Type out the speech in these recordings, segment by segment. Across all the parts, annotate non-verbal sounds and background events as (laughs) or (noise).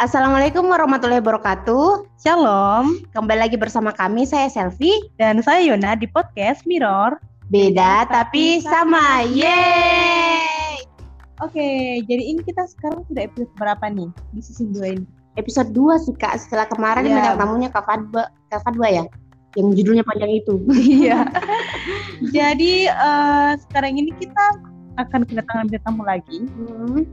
Assalamualaikum warahmatullahi wabarakatuh. Shalom, Kembali lagi bersama kami, saya Selfie. dan saya Yona di podcast Mirror. Beda tapi sama. Yeay! Oke, jadi ini kita sekarang sudah episode berapa nih di season 2 ini? Episode 2 sih Kak, setelah kemarin Iya. bintang tamunya Kak Fadba, Kak Fadwa ya? Yang judulnya panjang itu. Iya. (laughs) jadi eh, sekarang ini kita akan kedatangan bintang tamu lagi. Hmm.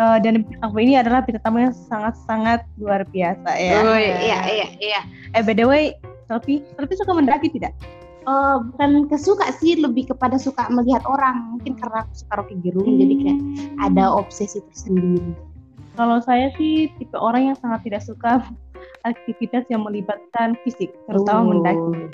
Eh, dan tamu ini adalah bintang tamu yang sangat-sangat luar biasa ya. Oh, iya, iya, iya. Eh, by the way, Selfie, Selfie suka mendaki tidak? Eh, bukan kesuka sih, lebih kepada suka melihat orang. Mungkin karena aku suka Rocky Gerung, jadi kayak ada obsesi tersendiri. Kalau saya sih tipe orang yang sangat tidak suka (laughs) aktivitas yang melibatkan fisik, terutama Oh. mendaki.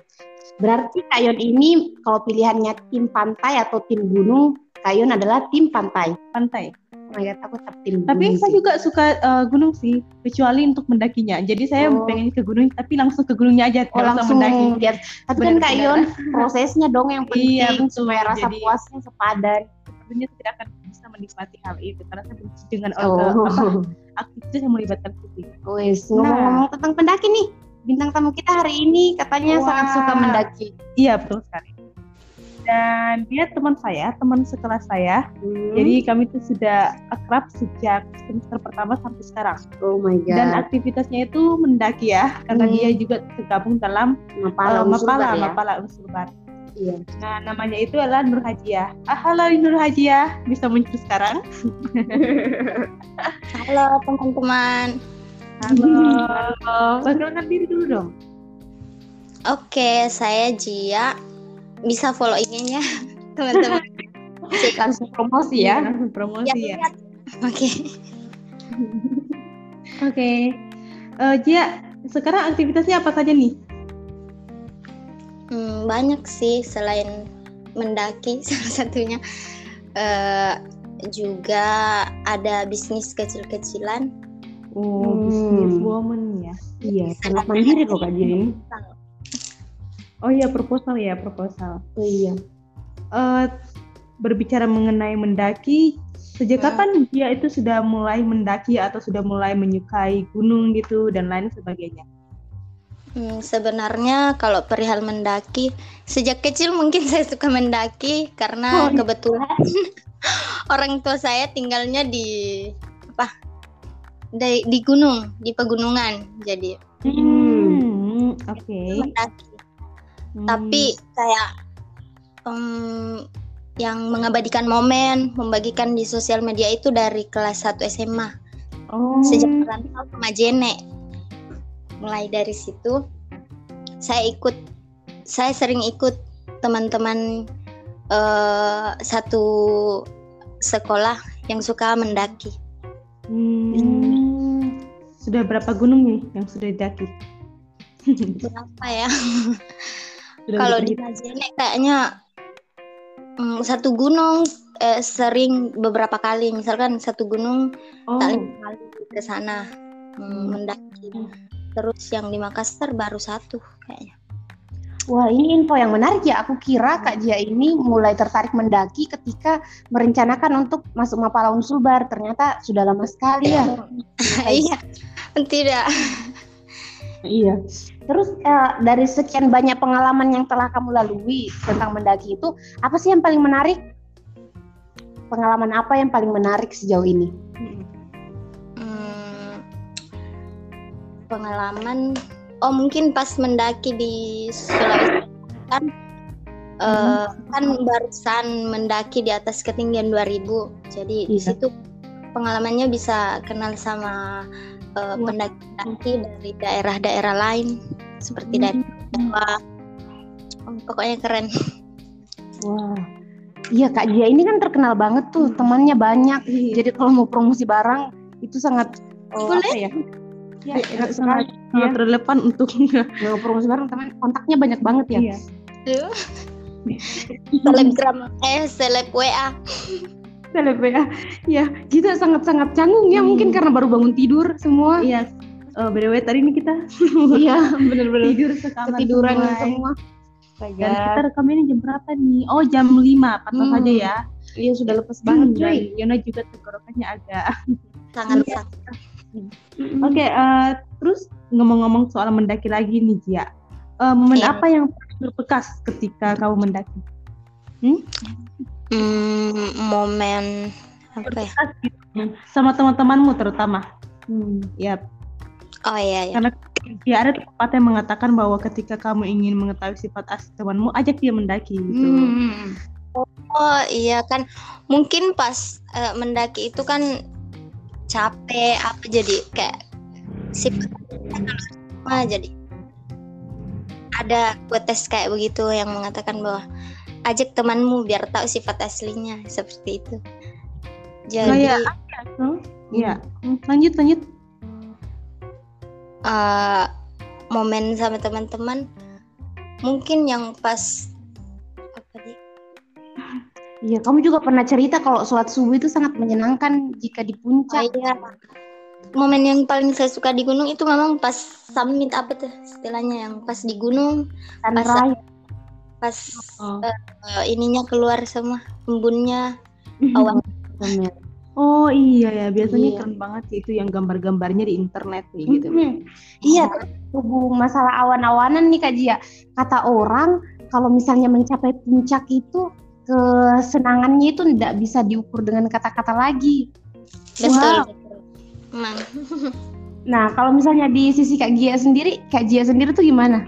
Berarti Kayon ini kalau pilihannya tim pantai atau tim gunung, Kayon adalah tim pantai. Pantai. Aku tetap tim Tapi saya sih. juga suka eh, gunung sih, kecuali untuk mendakinya. Jadi saya Oh. pengen ke gunung, tapi langsung ke gunungnya aja, Oh, usah langsung mendaki. lihat. Tapi kan Benar-benar. Kayon prosesnya dong yang penting Iya, betul. supaya rasa Jadi- puasnya sepadan. Tentunya tidak akan bisa menikmati hal itu karena saya benci dengan eh, apa, Oh, aktivitas yang melibatkan fisik. wes Nah. ngomong-ngomong tentang pendaki nih, bintang tamu kita hari ini katanya Wah. sangat suka mendaki. Iya betul sekali. Dan dia teman saya, teman sekelas saya. Hmm. Jadi kami tuh sudah akrab sejak semester pertama sampai sekarang. oh my god. Dan aktivitasnya itu mendaki ya, karena Hmm. dia juga tergabung dalam Mapala, Unsur Mapala, ya. Mapala Unsur Bar. Iya. Nah, namanya itu adalah Nur Hajiah. Ah, halo Nur Hajiah, bisa muncul sekarang? (laughs) Halo teman-teman. Halo. (laughs) Perkenalkan diri dulu dong. Oke, saya Jia. Bisa follow IG-nya (laughs) teman-teman. Langsung promosi ya. Langsung promosi ya. lihat. Oke. Oke. Eh, Jia, sekarang aktivitasnya apa saja nih? Hmm, banyak sih selain mendaki (laughs) salah satunya. Eh, juga ada bisnis kecil-kecilan. Oh, Hmm. business woman ya. Iya, sangat mandiri loh Kak Jia ini. (laughs) Oh iya, proposal ya, proposal. Oh iya. Eh, berbicara mengenai mendaki, sejak Hmm. kapan dia itu sudah mulai mendaki atau sudah mulai menyukai gunung gitu dan lain sebagainya? Hmm, sebenarnya kalau perihal mendaki, sejak kecil mungkin (laughs) saya suka mendaki karena Oh, iya. kebetulan (laughs) orang tua saya tinggalnya di apa? Di, di gunung, di pegunungan. Jadi Hmm, oke. mendaki. Hmm. Tapi kayak em, yang mengabadikan momen, membagikan di sosial media itu dari kelas 1 SMA oh, sejak merantau ke Majene. Mulai dari situ saya ikut saya sering ikut teman-teman eh, satu sekolah yang suka mendaki. Hmm, sudah berapa gunung nih yang sudah didaki? Berapa ya? (laughs) Kalau di? Majene kayaknya mm, satu gunung eh, sering beberapa kali. Misalkan satu gunung oh, tak lima kali ke sana mm, mendaki. Terus yang di Makassar baru satu kayaknya. Wah ini info yang menarik ya. Aku kira Kak Jia ini mulai tertarik mendaki ketika merencanakan untuk masuk Mapala Unsur Bar. Ternyata sudah lama sekali ya. (laughs) Iya, tidak. Iya. Terus eh, dari sekian banyak pengalaman yang telah kamu lalui tentang mendaki itu, apa sih yang paling menarik? Pengalaman apa yang paling menarik sejauh ini? Hmm, pengalaman, oh mungkin pas mendaki di Sulawesi kan, eh, kan barusan mendaki di atas ketinggian 2000, jadi di Iya. situ pengalamannya bisa kenal sama eh, Wah. pendaki-pendaki dari daerah-daerah lain seperti dari Jawa. Oh, pokoknya keren. Wah. Iya Kak Jia ini kan terkenal banget tuh, temannya banyak. Iya. Jadi kalau mau promosi barang itu sangat oh, Boleh. apa ya? Ya, enak sangat, sekali. sangat relevan untuk Mau promosi barang teman kontaknya banyak banget ya. Iya. (laughs) Selebgram, eh seleb WA. Seleb ya. Ya, kita sangat-sangat canggung ya Hmm. mungkin karena baru bangun tidur semua. Iya. Eh, by the way, tadi ini kita Iya, (laughs) bener-bener tidur sekamar ketiduran semua. semua. Dan kita rekam ini jam berapa nih? Oh jam 5, patah Hmm. saja ya. Iya sudah lepas banget Dan coy. Yona juga tenggorokannya agak sangat sangat Mm-mm. Oke, eh, terus ngomong-ngomong soal mendaki lagi nih, Jia. Eh, momen Iya. apa yang berbekas ketika kamu mendaki? Hmm, momen apa ya? Berbekas gitu. Sama teman-temanmu terutama. Hmm. Ya, Oh iya ya. karena ya ada tempat yang mengatakan bahwa ketika kamu ingin mengetahui sifat asli temanmu, ajak dia mendaki gitu. Hmm. Oh iya kan mungkin pas eh, mendaki itu kan capek apa jadi kayak sifat kalau jadi ada quotes kayak begitu yang mengatakan bahwa ajak temanmu biar tahu sifat aslinya seperti itu. Jadi Kayak Hmm, Iya, Hmm, lanjut lanjut. Eh, momen sama teman-teman mungkin yang pas apa sih? Iya, kamu juga pernah cerita kalau sholat subuh itu sangat menyenangkan jika di puncak. Iya. Momen yang paling saya suka di gunung itu memang pas summit apa tuh istilahnya yang pas di gunung Sunrise. pas Oh. eh, ininya keluar semua embunnya (laughs) awan. Oh iya ya, biasanya Iya. keren banget sih itu yang gambar-gambarnya di internet kayak gitu. Mhm. Iya, hubung masalah awan-awanan nih Kak Jia. Kata orang kalau misalnya mencapai puncak itu kesenangannya itu tidak bisa diukur dengan kata-kata lagi. Betul. Wow. Emang. (laughs) Nah, kalau misalnya di sisi Kak Gia sendiri, Kak Gia sendiri tuh gimana?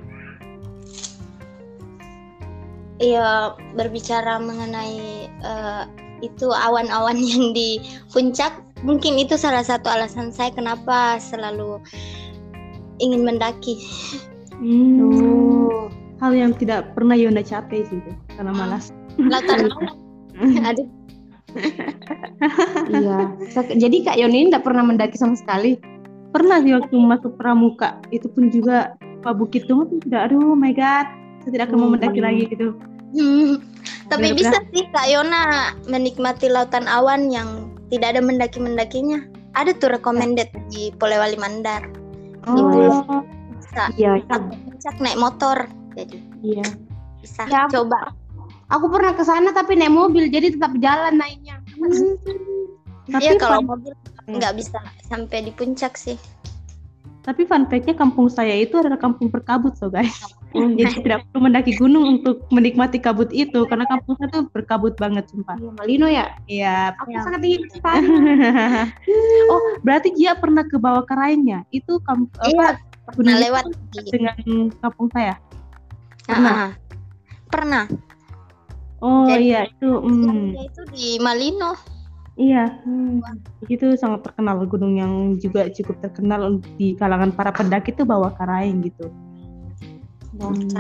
Iya berbicara mengenai eh, itu awan-awan (laughs) yang di puncak mungkin itu salah satu alasan saya kenapa selalu ingin mendaki. Hmm, Tuh. hal yang tidak pernah Yonda capai sih itu, karena malas. Lautan (laughs) Aduh, (laughs) iya. Jadi Kak Yoni ini tidak pernah mendaki sama sekali. Pernah sih waktu masuk pramuka, itu pun juga Pak Bukit tuh sudah, aduh my god, saya tidak akan mau Hmm. mendaki lagi gitu. Hmm, Tapi Benar-benar. bisa sih Kak Yona menikmati lautan awan yang tidak ada mendaki-mendakinya. Ada tuh recommended di Polewali Mandar. Oh, Bisa Iya, Sampai puncak naik motor. Jadi iya. bisa Ya, coba. Aku pernah ke sana tapi naik mobil, jadi tetap jalan naiknya. tapi Iya kalau mobil nggak bisa sampai di puncak sih. tapi fun fact-nya kampung saya itu adalah kampung berkabut so guys. Jadi tidak perlu mendaki gunung untuk menikmati kabut itu karena kampung saya tuh berkabut banget sumpah. Iya, Malino ya. Iya. Aku sangat ingin sana. (laughs) oh, berarti Gia pernah ke bawah karaengnya. Itu kamp apa Iya, pernah gunung lewat dengan kampung saya. Pernah. Ah, ah. Pernah. Oh Jadi- iya itu hmm, itu di Malino. iya Hmm. itu sangat terkenal gunung yang juga cukup terkenal di kalangan para pendaki itu bawah karaeng gitu.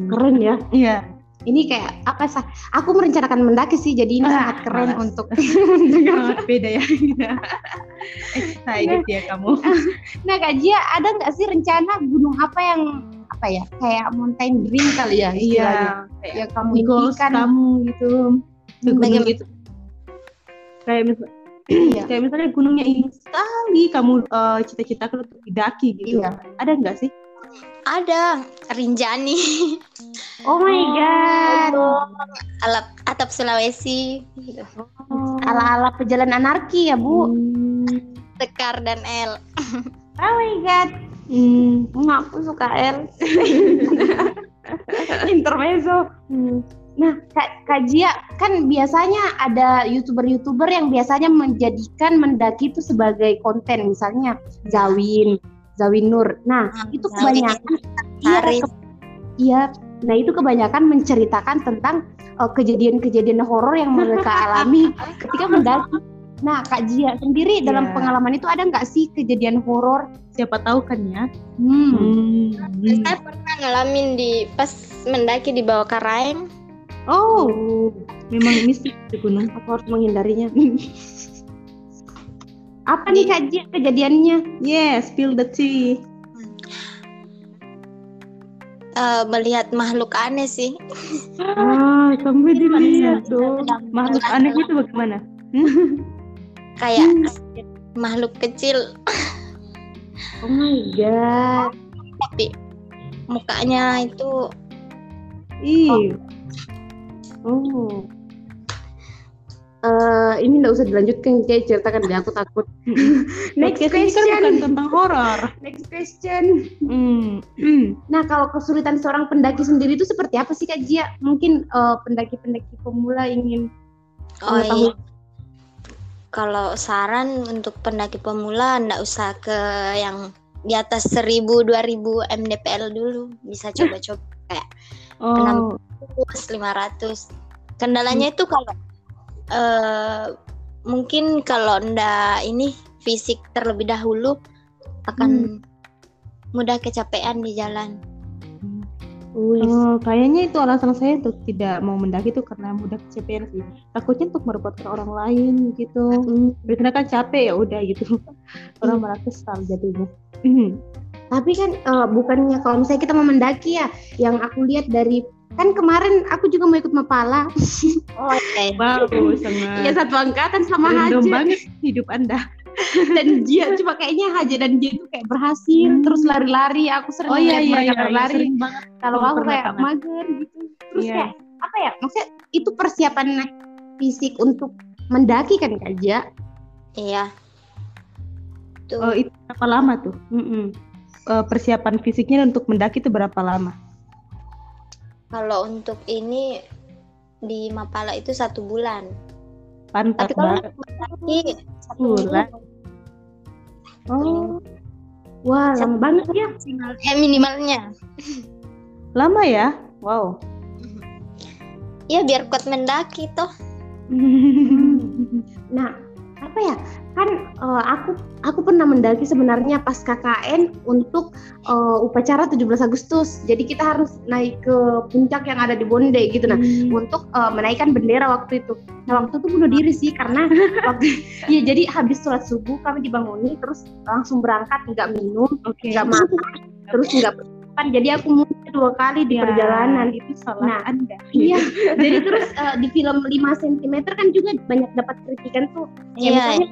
Keren ya. Iya. Ini kayak apa sih? Aku merencanakan mendaki sih, jadi ini Ah, sangat keren malas. untuk (laughs) Sangat beda ya. Excited ya kamu. (laughs) Nah Kak Jia, ada nggak sih rencana gunung apa yang apa ya kayak mountain dream kali ya Iya. yang kamu impikan kamu gitu. Ke gunung gitu. Kayak misal, Iya. kayak misalnya gunungnya ingin sekali kamu eh, cita-citakan untuk didaki gitu. Iya. Ada nggak sih? Ada Rinjani. Oh my god, Alap atap Sulawesi. Gitu. ala-ala pejalan anarki ya Bu. Hmm. Tekar dan L. (laughs) Oh my god, Hmm. Hmm, aku suka L. (laughs) Intermezzo. Hmm. Nah, Kak, Kak Jia, kan biasanya ada youtuber-youtuber yang biasanya menjadikan mendaki itu sebagai konten, misalnya Zawin, Zawin Nur. Nah, itu Zawin kebanyakan iya, ke- iya. Nah, itu kebanyakan menceritakan tentang uh, kejadian-kejadian horor yang mereka (laughs) alami ketika mendaki. Nah, Kak Jia sendiri dalam Iya. pengalaman itu ada nggak sih kejadian horor? Siapa tahu kan ya. Hmm. Hmm. Saya pernah ngalamin di pas mendaki di bawah Karaeng. Oh, memang mistik di gunung. Aku harus menghindarinya. (laughs) Apa nih Kak Jia kejadiannya? Yes, spill the tea. eh, melihat makhluk aneh sih. Ah, kamu dilihat dong. Makhluk aneh itu bagaimana? Kayak makhluk kecil Oh my god. tapi mukanya itu Ih, Oh. Eh, ini nggak usah dilanjutkan kayak ceritakan deh aku takut. (laughs) Next Podcast ini kan bukan question. tentang horor. Next question. Hmm. hmm. (clears throat) Nah, kalau kesulitan seorang pendaki sendiri itu seperti apa sih Kak Jia? Mungkin eh, pendaki-pendaki pemula ingin Oh iya. Kalau saran untuk pendaki pemula ndak usah ke yang di atas 1000 2000 mdpl dulu. Bisa (laughs) coba-coba kayak Oh, 500. Kendalanya itu kalau eh mungkin kalau ndak ini fisik terlebih dahulu akan mudah kecapean di jalan. Oh, kayaknya itu alasan saya untuk tidak mau mendaki itu karena mudah kecapean sih. Takutnya untuk merepotkan orang lain gitu. Hmm. Biasanya kan capek ya udah gitu. (laughs) Orang malah kesal jadinya. Hmm. Tapi kan eh, bukannya kalau misalnya kita mau mendaki ya, yang aku lihat dari kan kemarin aku juga mau ikut Mapala. (laughs) Oh iya. Bagus Ya sangat. satu angkatan sama Random Haja banget hidup Anda. (laughs) dan Jia cuma kayaknya Haja dan Jia itu kayak berhasil Hmm. terus lari-lari aku sering Oh iya iya mereka iya, lari sering banget. kalau Aku kayak banget. mager gitu terus Iya. kayak apa ya maksudnya itu persiapan fisik untuk mendaki kan Kak Jia Iya. Tuh. Oh, itu berapa lama tuh? Mm-mm. Eh, persiapan fisiknya untuk mendaki itu berapa lama? Kalau untuk ini di Mapala itu satu bulan. Pantas Tapi kalau banget. mendaki satu Bulan. minggu Oh, wah lama banget ya maksimal. Eh minimalnya. lama ya? Wow. Ya biar kuat mendaki toh. (laughs) Nah, apa ya? Kan eh, aku aku pernah mendaki sebenarnya pas KKN untuk eh, upacara 17 Agustus. Jadi kita harus naik ke puncak yang ada di Bonde gitu nah untuk eh, menaikkan bendera waktu itu. Nah, waktu itu bunuh diri sih karena (laughs) waktu ya jadi habis sholat subuh kami dibanguni terus langsung berangkat nggak minum, nggak makan, terus nggak persiapan. Jadi aku muntah dua kali di Ya, perjalanan. itu salah Nah, Anda. Iya, jadi terus eh, di film 5 cm kan juga banyak dapat kritikan tuh. Ya, Iya. misalnya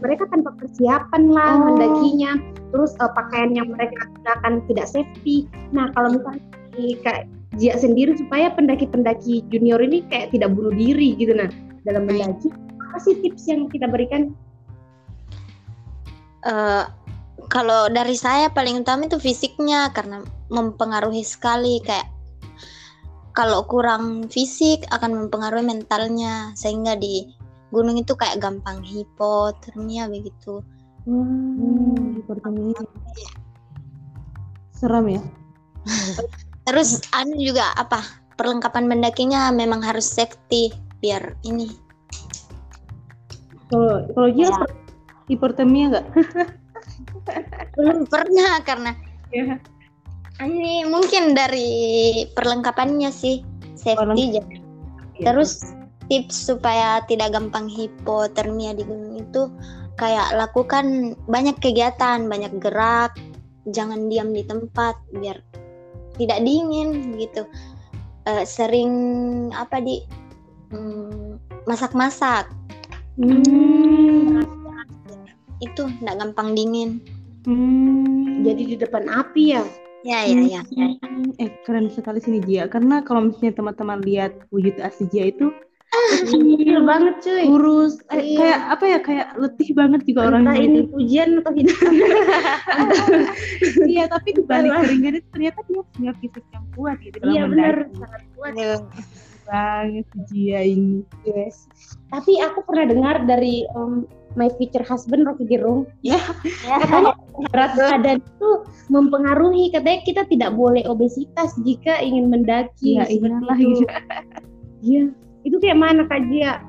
mereka tanpa persiapan lah Oh. mendakinya, terus eh, pakaian yang mereka gunakan tidak safety. Nah kalau misalnya di Kak Jia sendiri supaya pendaki-pendaki junior ini kayak tidak bunuh diri gitu nah dalam mendaki, apa sih tips yang kita berikan? Eh, kalau dari saya paling utama itu fisiknya karena mempengaruhi sekali kayak kalau kurang fisik akan mempengaruhi mentalnya sehingga di gunung itu kayak gampang hipotermia begitu. Hmm, hipotermia. Seram ya? (laughs) Terus anu juga apa perlengkapan mendakinya memang harus safety biar ini. Kalau kalau Jia Ya. per- hipotermia nggak? (laughs) Belum pernah karena Iya. ini mungkin dari perlengkapannya sih safety jadi. Terus tips supaya tidak gampang hipotermia di gunung itu kayak lakukan banyak kegiatan, banyak gerak, jangan diam di tempat biar tidak dingin gitu. Eh, sering apa di mm, masak-masak Hmm. itu tidak gampang dingin. Hmm. Jadi di depan api ya? Ya ya ya. ya. Hmm, Eh keren sekali sini Jia karena kalau misalnya teman-teman lihat wujud asli Jia itu Kecil banget cuy. kurus eh, Iya. kayak apa ya kayak letih banget juga Entah orangnya ini itu. pujian atau tidak. (laughs) iya tapi di balik keringan itu ternyata dia punya fisik yang kuat gitu Iya benar, sangat kuat. Aduh. banget si Jia ini Yes. Tapi aku pernah dengar dari um, my future husband Rocky Gerung, Ya. (laughs) katanya berat badan itu mempengaruhi. Katanya kita tidak boleh obesitas jika ingin mendaki. Iya, seperti iyalah, itu. iya. Iya. Itu kayak mana Kak Jia?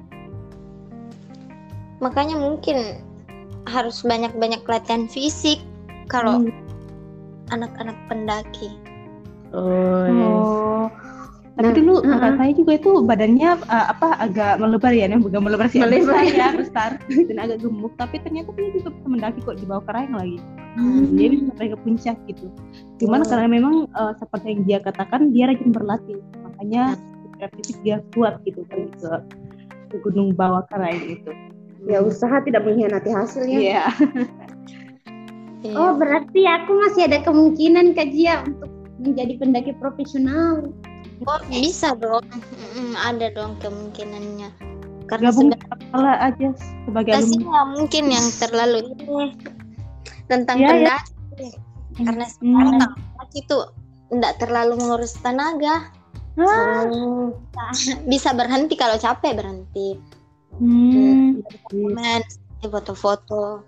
Makanya mungkin harus banyak-banyak latihan fisik kalau Hmm. anak-anak pendaki. oh tapi Nah, dulu kakak saya juga itu badannya uh, apa agak melebar ya, bukan melebar sih, Melebar. ya, (laughs) besar dan agak gemuk. Tapi ternyata dia juga bisa mendaki kok di bawah kerang lagi. Hmm. Dia bisa sampai ke puncak gitu. Cuman Oh. karena memang uh, seperti yang dia katakan dia rajin berlatih, makanya secara fisik dia kuat gitu pergi ke ke gunung bawah kerang gitu. Ya usaha tidak mengkhianati hasilnya. Iya. Iya. (laughs) Oh berarti aku masih ada kemungkinan Kak Jia untuk menjadi pendaki profesional. Oh, bisa dong. Mm, ada dong kemungkinannya. karena Gabung kepala aja sebagai alumni. nggak mungkin yang terlalu ini tentang Iya, iya. pendaki karena sekarang Hmm. pendaki itu enggak terlalu mengurus tenaga Oh, bisa berhenti kalau capek berhenti Hmm. komen foto-foto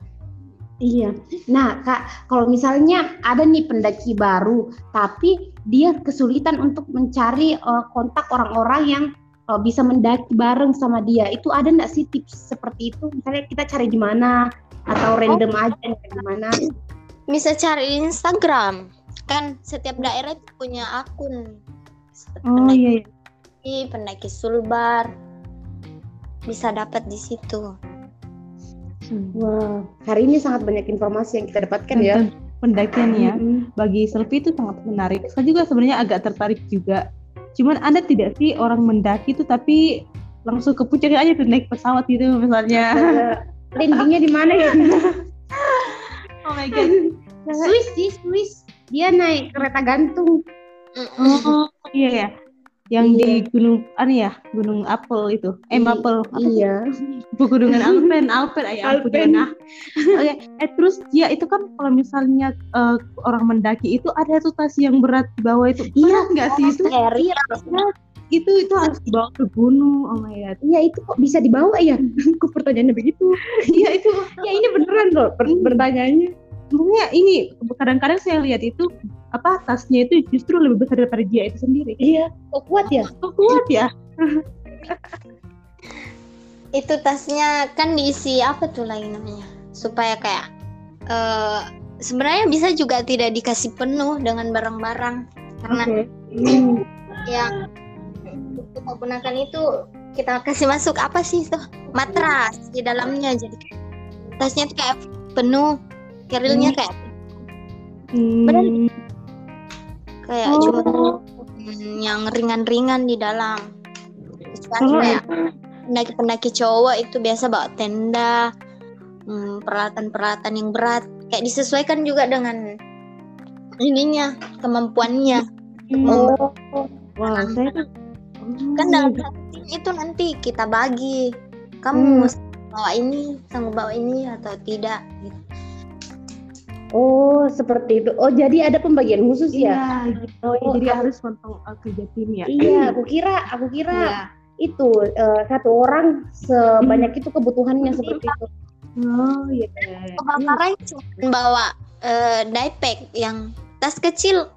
iya. Nah, Kak, kalau misalnya ada nih pendaki baru, tapi dia kesulitan untuk mencari eh, kontak orang-orang yang eh, bisa mendaki bareng sama dia, itu ada nggak sih tips seperti itu? Misalnya kita cari di mana atau random aja nih di mana? bisa cari Instagram kan setiap daerah itu punya akun Seperti Oh pendaki, iya. iya. pendaki sulbar bisa dapat di situ Hmm. Wah, hari ini sangat banyak informasi yang kita dapatkan ya. Tentang pendakian ya. Mm-mm. Bagi selfie itu sangat menarik. Saya juga sebenarnya agak tertarik juga. Cuman ada tidak sih orang mendaki itu tapi langsung ke puncaknya aja tuh naik pesawat gitu misalnya. (laughs) Landingnya di mana ya? (laughs) Oh my god. Swiss sih, Swiss. Dia naik kereta gantung. Oh iya ya. Yang Iya. di gunung anu ya, Gunung Apel itu. Eh, Apel. Apa? Iya. Pegunungan (laughs) Alpen, Alpen ayo aku Alpen. Nah. Oke, eh terus ya itu kan kalau misalnya eh, orang mendaki itu ada tuh tas yang berat di bawah itu. Iya. Nggak sih itu? Carry Itu itu harus dibawa ke gunung. Oh my god. Iya itu kok bisa dibawa ya? (laughs) Kok pertanyaannya begitu? Iya itu (laughs) Ya ini beneran loh per- Hmm. pertanyaannya. Sebenarnya ini kadang-kadang saya lihat itu apa tasnya itu justru lebih besar daripada dia itu sendiri. Iya. Kok kuat ya? Kok kuat ya? (laughs) itu tasnya kan diisi apa tuh lagi namanya supaya kayak eh sebenarnya bisa juga tidak dikasih penuh dengan barang-barang karena. Hmm. yang kita gunakan itu kita kasih masuk apa sih itu matras di dalamnya jadi tasnya tuh kayak penuh kerilnya kayak Hmm. Benar. kayak Oh. cuma hmm, yang ringan-ringan di dalam Kecuali Kalau kayak pendaki-pendaki cowok itu biasa bawa tenda hmm, peralatan-peralatan yang berat kayak disesuaikan juga dengan ininya kemampuannya Hmm. Oh. Wah, saya tuh kan Oh, dalam tim itu nanti kita bagi kamu Hmm. bawa ini sanggup bawa ini atau tidak gitu. Oh seperti itu. Oh jadi ada pembagian khusus ya? Iya, gitu. Oh, jadi aku- harus nonton uh, kerja tim ya. Iya. Aku kira, aku kira Iya. itu eh, satu orang sebanyak itu kebutuhannya seperti itu. Oh iya. kebakaran cuma bawa eh, diepack yang tas kecil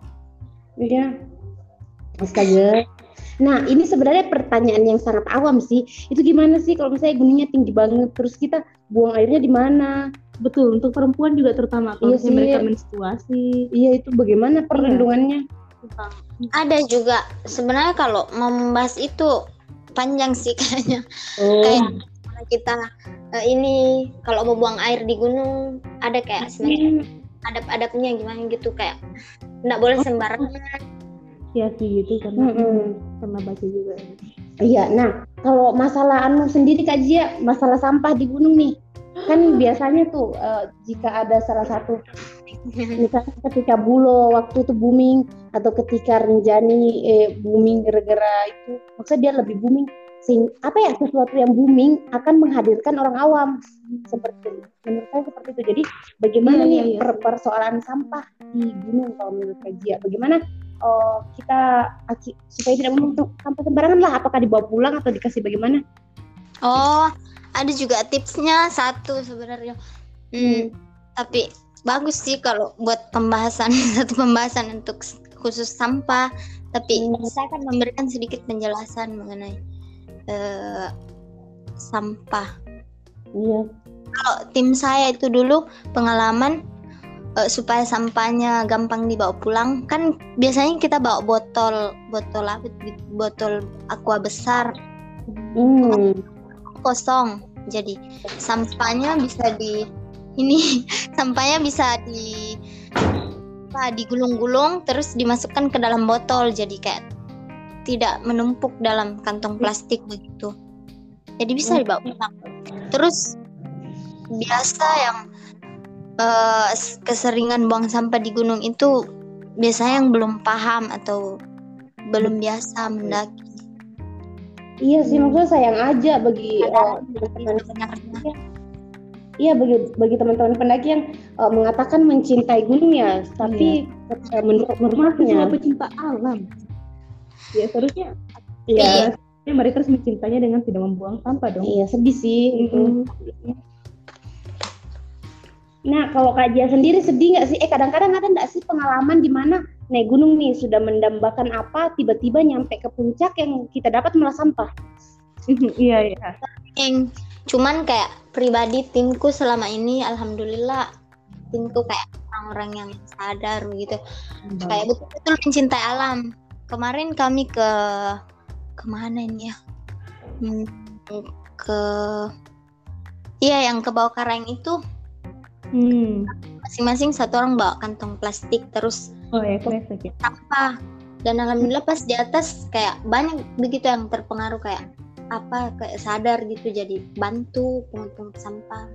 Iya. Astaga. Nah, ini sebenarnya pertanyaan yang sangat awam sih. Itu gimana sih kalau misalnya gunungnya tinggi banget, terus kita buang airnya di mana? Betul, untuk perempuan juga terutama kalau Iya sih. mereka menstruasi. Iya, itu bagaimana perlindungannya? tentang ada juga sebenarnya kalau mau membahas itu panjang sih kayaknya. Oh, kayak kita eh, ini kalau mau buang air di gunung ada kayak semacam adab-adabnya gimana gitu kayak nggak boleh sembarangan. Ya sih gitu karena pernah baca juga. Iya, nah kalau masalah anu sendiri Kak Jia, masalah sampah di gunung nih, kan biasanya tuh eh, jika ada salah satu misalnya ketika Bulo waktu itu booming atau ketika Rinjani eh, booming gara-gara itu, maksudnya dia lebih booming. Sing, apa ya sesuatu yang booming akan menghadirkan orang awam seperti menurut saya seperti itu. Jadi bagaimana Iya, nih iya, iya. per- persoalan sampah di gunung kalau menurut Kak Jia? Bagaimana oh, kita supaya tidak membuang sampah sembarangan lah? Apakah dibawa pulang atau dikasih bagaimana? oh ada juga tipsnya satu sebenarnya Hmm, tapi bagus sih kalau buat pembahasan (laughs) satu pembahasan untuk khusus sampah tapi Hmm. saya akan memberikan sedikit penjelasan mengenai eh, sampah Iya. kalau tim saya itu dulu pengalaman eh, supaya sampahnya gampang dibawa pulang kan biasanya kita bawa botol botol apa botol aqua besar Hmm. Kosong. Jadi sampahnya bisa di ini (laughs) sampahnya bisa di apa digulung-gulung terus dimasukkan ke dalam botol. Jadi kayak tidak menumpuk dalam kantong plastik begitu. Jadi bisa dibawa pulang. Terus biasa yang s- keseringan buang sampah di gunung itu biasanya yang belum paham atau belum biasa mendaki Iya sih maksudnya sayang aja bagi eh, Sadar teman-teman sebenarnya. Iya bagi bagi teman-teman pendaki yang eh, mengatakan mencintai gunung ya, tapi eh, menurut semua pecinta alam. Ya seharusnya iya, ya, mereka harus mencintainya dengan tidak membuang sampah dong. iya sedih sih. itu. Mm-mm. Nah kalau Kak Jia sendiri sedih nggak sih? Eh kadang-kadang ada nggak sih pengalaman di mana naik gunung nih sudah mendambakan apa, tiba-tiba nyampe ke puncak yang kita dapat malah sampah. (laughs) Iya iya. Yang cuman kayak pribadi timku selama ini alhamdulillah timku kayak orang-orang yang sadar begitu kayak betul-betul mencintai alam kemarin kami ke ke mana ini ya Hmm, ke iya yang ke bawah karang itu Hmm. Masing-masing satu orang bawa kantong plastik terus Oh ya kresek ya. sampah dan alhamdulillah pas di atas kayak banyak begitu yang terpengaruh kayak apa kayak sadar gitu jadi bantu pungut-pungut sampah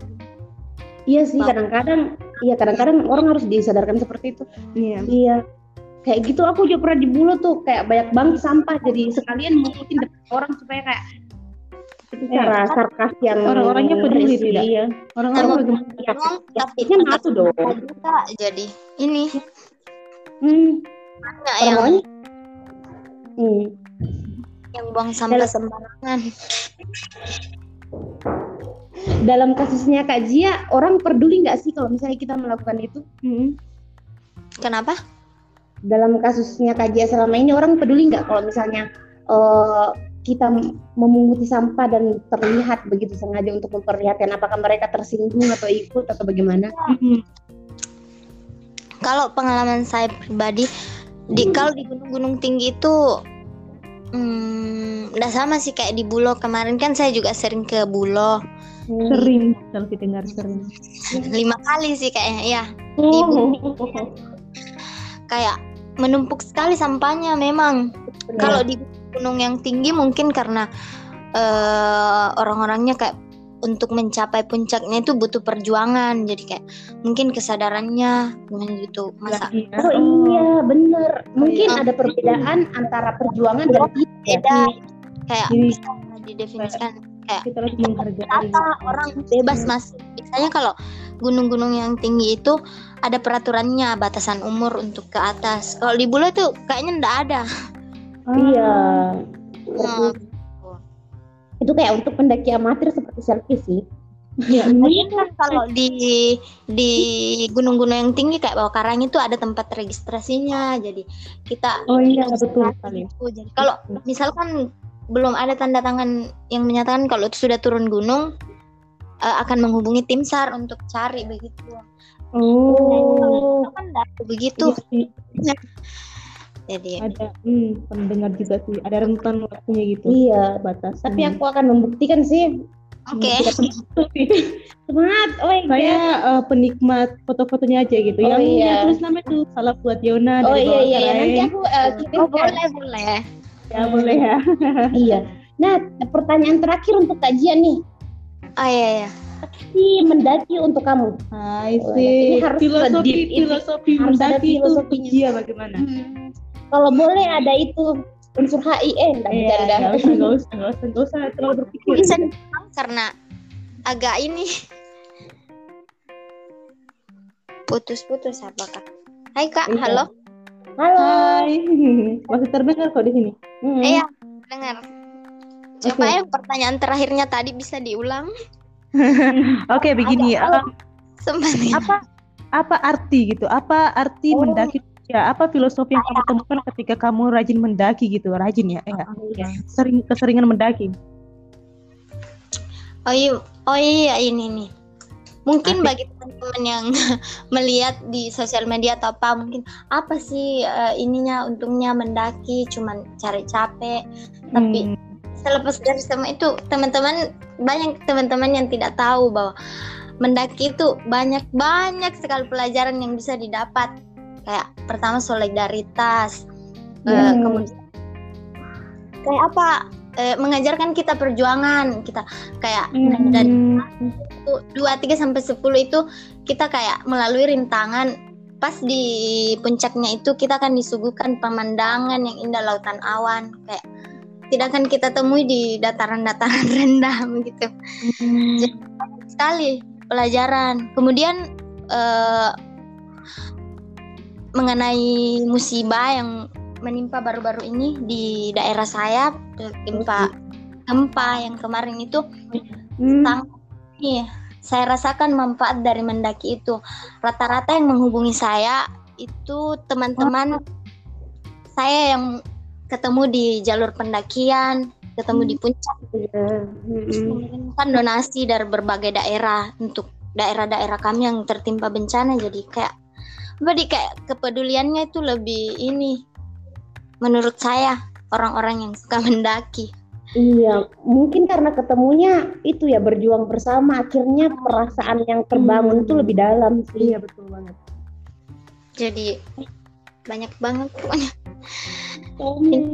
Iya sih kadang-kadang, iya kadang-kadang orang harus disadarkan seperti itu. Iya. Iya. Kayak gitu aku juga pernah di Bulo tuh kayak banyak banget sampah jadi sekalian depan orang supaya kayak itu Iya. cara sarkas yang Orang-orangnya peduli tidak? Iya. Orang-orang? Iya. Ya, tapi kan aku dong. jadi ini Hmm, banyak yang hmm. yang buang sampah sembarangan Dalam kasusnya Kak Jia, orang peduli nggak sih kalau misalnya kita melakukan itu? Mm-mm. kenapa Dalam kasusnya Kak Jia selama ini orang peduli nggak kalau misalnya eh, kita memunguti sampah dan terlihat begitu sengaja untuk memperlihatkan apakah mereka tersinggung atau ikut atau bagaimana? Kalau pengalaman saya pribadi di kalau di gunung-gunung tinggi itu hmm, udah sama sih kayak di Bulo kemarin kan saya juga sering ke Bulo Sering kalau kita dengar sering. lima kali sih kayaknya ya Oh. kayak menumpuk sekali sampahnya memang. Kalau di gunung yang tinggi mungkin karena eh, orang-orangnya kayak untuk mencapai puncaknya itu butuh perjuangan jadi kayak mungkin kesadarannya dengan gitu masa Iya. Oh iya, bener. Mungkin Iya. ada perbedaan antara perjuangan dan tidak. beda kayak Jadi bisa didefinisikan kita harus menghargai. rata orang bebas mas biasanya kalau gunung-gunung yang tinggi itu ada peraturannya batasan umur untuk ke atas kalau di Bulo itu kayaknya ndak ada Ah, Iya. Hmm. Itu kayak untuk pendaki amatir seperti selfie sih. Iya. (laughs) Iya kan kalau di di gunung-gunung yang tinggi kayak bawah karang itu ada tempat registrasinya jadi kita Oh iya betul sekali. itu jadi kalau misalkan belum ada tanda tangan yang menyatakan kalau itu sudah turun gunung eh, akan menghubungi tim sar untuk cari begitu Oh. Itu kan begitu Iya. Jadi ada hmm, pendengar juga sih ada rentan waktunya gitu Iya. batas Tapi aku akan membuktikan sih. oke Tidak semangat. Oh my saya God. eh, penikmat foto-fotonya aja gitu Oh, yang iya. yang tulis nama itu salah buat Yona Oh dari iya iya, iya. Karai. nanti aku eh, kirim oh boleh boleh ya boleh ya (laughs) Iya. Nah, pertanyaan terakhir untuk kajian nih. oh iya iya Si mendaki untuk kamu. Hai sih ini harus filosofi filosofi Harus ada mendaki itu filosofinya. dia bagaimana Kalau boleh ada itu unsur HI eh enggak bercanda. nggak usah, nggak usah, nggak usah, nggak usah terlalu berpikir. bisa karena agak ini putus-putus apakah Hai kak Iya. halo Halo. Hai, (laughs) masih terdengar kok di sini. Hmm. iya dengar coba Oke. yang pertanyaan terakhirnya tadi bisa diulang (laughs) Oke, begini. Ada- um, sempat apa apa arti gitu? Apa arti Oh. mendaki? Ya, apa filosofi yang kamu temukan ketika kamu rajin mendaki gitu? Rajin ya, eh, Iya. sering keseringan mendaki. Oh iya, oh iya ini nih. Mungkin Asik. bagi teman-teman yang (laughs) melihat di sosial media atau apa mungkin apa sih eh, ininya untungnya mendaki cuman cari capek tapi Hmm, selepas dari semua itu teman-teman banyak teman-teman yang tidak tahu bahwa mendaki itu banyak banyak sekali pelajaran yang bisa didapat kayak pertama solidaritas Hmm. kemudian kayak apa eh, mengajarkan kita perjuangan kita kayak Hmm. dan satu, dua tiga sampai sepuluh itu kita kayak melalui rintangan pas di puncaknya itu kita akan disuguhkan pemandangan yang indah lautan awan kayak tidak akan kita temui di dataran-dataran (laughs) rendah begitu. Jadi banyak sekali pelajaran. Kemudian eh, mengenai musibah yang menimpa baru-baru ini di daerah saya gempa gempa yang kemarin itu Hmm. iya saya rasakan manfaat dari mendaki itu. Rata-rata yang menghubungi saya itu teman-teman saya yang ketemu di jalur pendakian ketemu di puncak. Mm-mm. mengirimkan donasi dari berbagai daerah untuk daerah-daerah kami yang tertimpa bencana jadi kayak di kayak kepeduliannya itu lebih ini menurut saya orang-orang yang suka mendaki Iya, mungkin karena ketemunya itu ya berjuang bersama, akhirnya perasaan yang terbangun Hmm. itu lebih dalam sih. Iya betul banget. jadi banyak banget pokoknya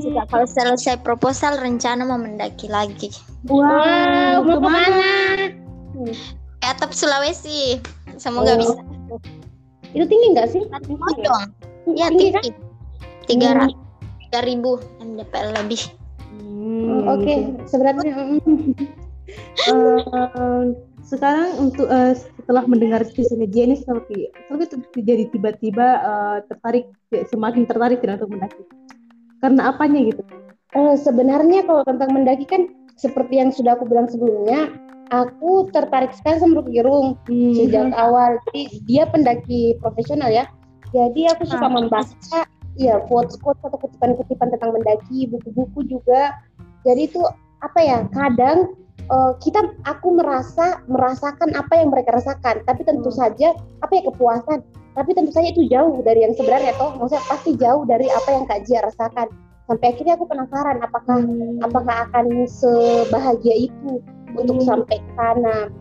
juga kalau selesai proposal rencana mau mendaki lagi Wow, mau ke mana? ke atap Sulawesi semoga Oh. bisa Itu tinggi nggak sih? mau dong. Ya Tinggi kan? tinggi tiga ratus tiga ribu mdpl lebih. Oh, Oke, sebenarnya mm, (laughs) Eh, sekarang untuk eh, setelah mendengar kisahnya Jenny seperti seperti itu jadi tiba-tiba eh, tertarik semakin tertarik tidak untuk mendaki. Karena apanya gitu? Eh, sebenarnya kalau tentang mendaki kan seperti yang sudah aku bilang sebelumnya, aku tertarik sekali sama Rocky Gerung sejak awal. Jadi dia pendaki profesional ya. Jadi aku suka membaca ya quotes-quotes atau kutipan-kutipan tentang mendaki, buku-buku juga. Jadi itu apa ya? Kadang eh, kita aku merasa merasakan apa yang mereka rasakan, tapi tentu Hmm. saja apa ya kepuasan. Tapi tentu saja itu jauh dari yang sebenarnya toh. Maksudnya pasti jauh dari apa yang Kak Jia rasakan. Sampai akhirnya aku penasaran apakah apakah akan sebahagia itu untuk sampai ke sana.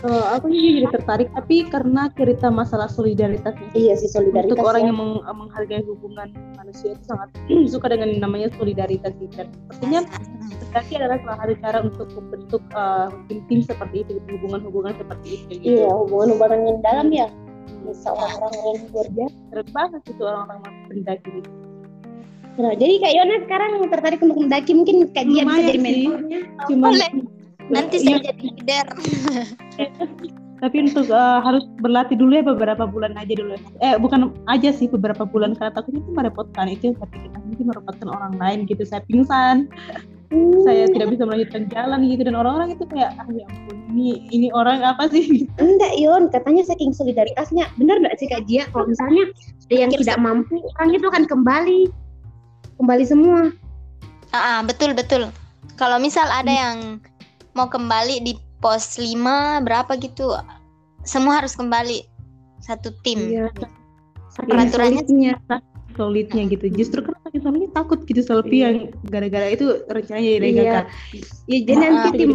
Eh, aku juga jadi tertarik tapi karena cerita masalah solidaritasnya Iya sih solidaritas. untuk orang ya. yang meng- menghargai hubungan manusia itu sangat (clears throat) suka dengan namanya solidaritas gitu. dan sepertinya mendaki adalah salah satu cara untuk membentuk eh, tim-tim seperti itu hubungan-hubungan seperti itu gitu. Iya, hubungan-hubungan yang dalam ya. Bisa orang-orang yang luar biasa. Keren banget itu orang-orang mendaki gitu. Jadi Kak Yona sekarang tertarik untuk mendaki mungkin Kak Dia bisa jadi mentornya. Cuma Boleh. nanti Iya, saya jadi leader (laughs) tapi untuk eh, harus berlatih dulu ya beberapa bulan aja dulu. Eh bukan aja sih beberapa bulan karena takutnya itu merepotkan itu tapi kita nanti merepotkan orang lain gitu. Saya pingsan, saya tidak bisa melanjutkan jalan gitu dan orang-orang itu kayak ah ya ampun ini ini orang apa sih? (laughs) Enggak Yon, katanya saking solidaritasnya. Benar nggak sih Kak Jia? Kalau misalnya ada yang tidak mampu, orang itu akan kembali. Kembali semua. Ah, ah, betul betul. Kalau misal ada yang mau kembali di pos 5 berapa gitu, semua harus kembali satu tim. Iya. Peraturannya solidnya. solidnya gitu. Justru kan saking solidnya takut gitu Selfie yang gara-gara itu rencananya jadi Iya. gagal. (laughs) Iya, jadi Ah, nanti Kita tim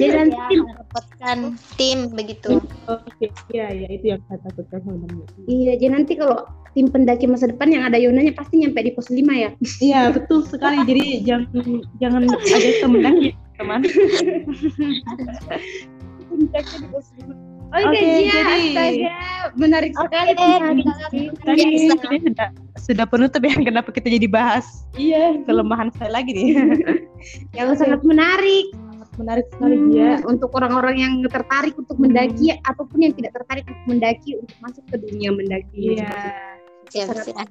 jadi nanti Ya, tim merepotkan tim begitu. Oke, iya ya itu yang saya takutkan sebenarnya. Iya, jadi nanti kalau tim pendaki masa depan yang ada Yonanya pasti nyampe di pos 5 ya. Iya betul sekali. Jadi jangan jangan ada teman lagi teman. (laughs) Pendaki di pos 5. Oke, Oke, Jia, jadi- astaga, menarik sekali Oke, pembahasan. Tadi Biasa. ini sudah sudah penutup ya kenapa kita jadi bahas Iya, kelemahan saya lagi nih. (laughs) yang sangat menarik. Menarik sekali Hmm, ya. untuk orang-orang yang tertarik untuk mendaki ataupun yang tidak tertarik untuk mendaki untuk masuk ke dunia mendaki. Iya. Siap, siap.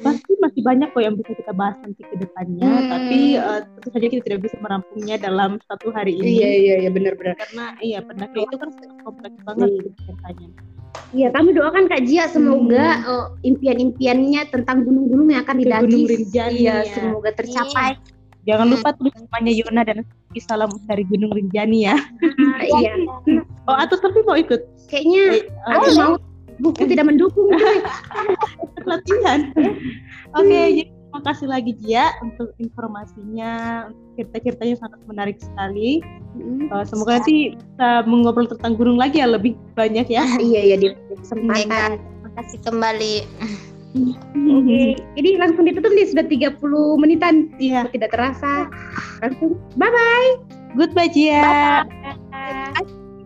Pasti masih banyak kok yang bisa kita bahas nanti ke depannya, Hmm. tapi eh, tentu saja kita tidak bisa merampungnya dalam satu hari ini. Iya, iya, iya, benar-benar. Karena iya pendaki itu kan kompleks banget Iya. gitu ceritanya. Iya, kami doakan Kak Jia semoga eh, impian-impiannya tentang gunung-gunung yang akan didaki. Gunung Rinjani, Iya, ya. semoga tercapai. Jangan Hmm. lupa tulis namanya Yona dan salam dari Gunung Rinjani ya. (laughs) Iya. Oh atau tapi mau ikut? Kayaknya Eh, aku eh, mau buku tidak mendukung. latihan. Oke, jadi terima kasih lagi Jia untuk informasinya, cerita-ceritanya sangat menarik sekali. Hmm. Eh, semoga nanti bisa mengobrol tentang gunung lagi ya lebih banyak ya. (laughs) Iya, iya, di kesempatan. Terima kasih kembali. Oke, jadi langsung ditutup nih sudah 30 menitan. Iya. Tidak terasa. Langsung bye bye. Goodbye Jia.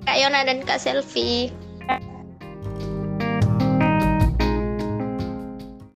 Kak Yona dan Kak Selfie.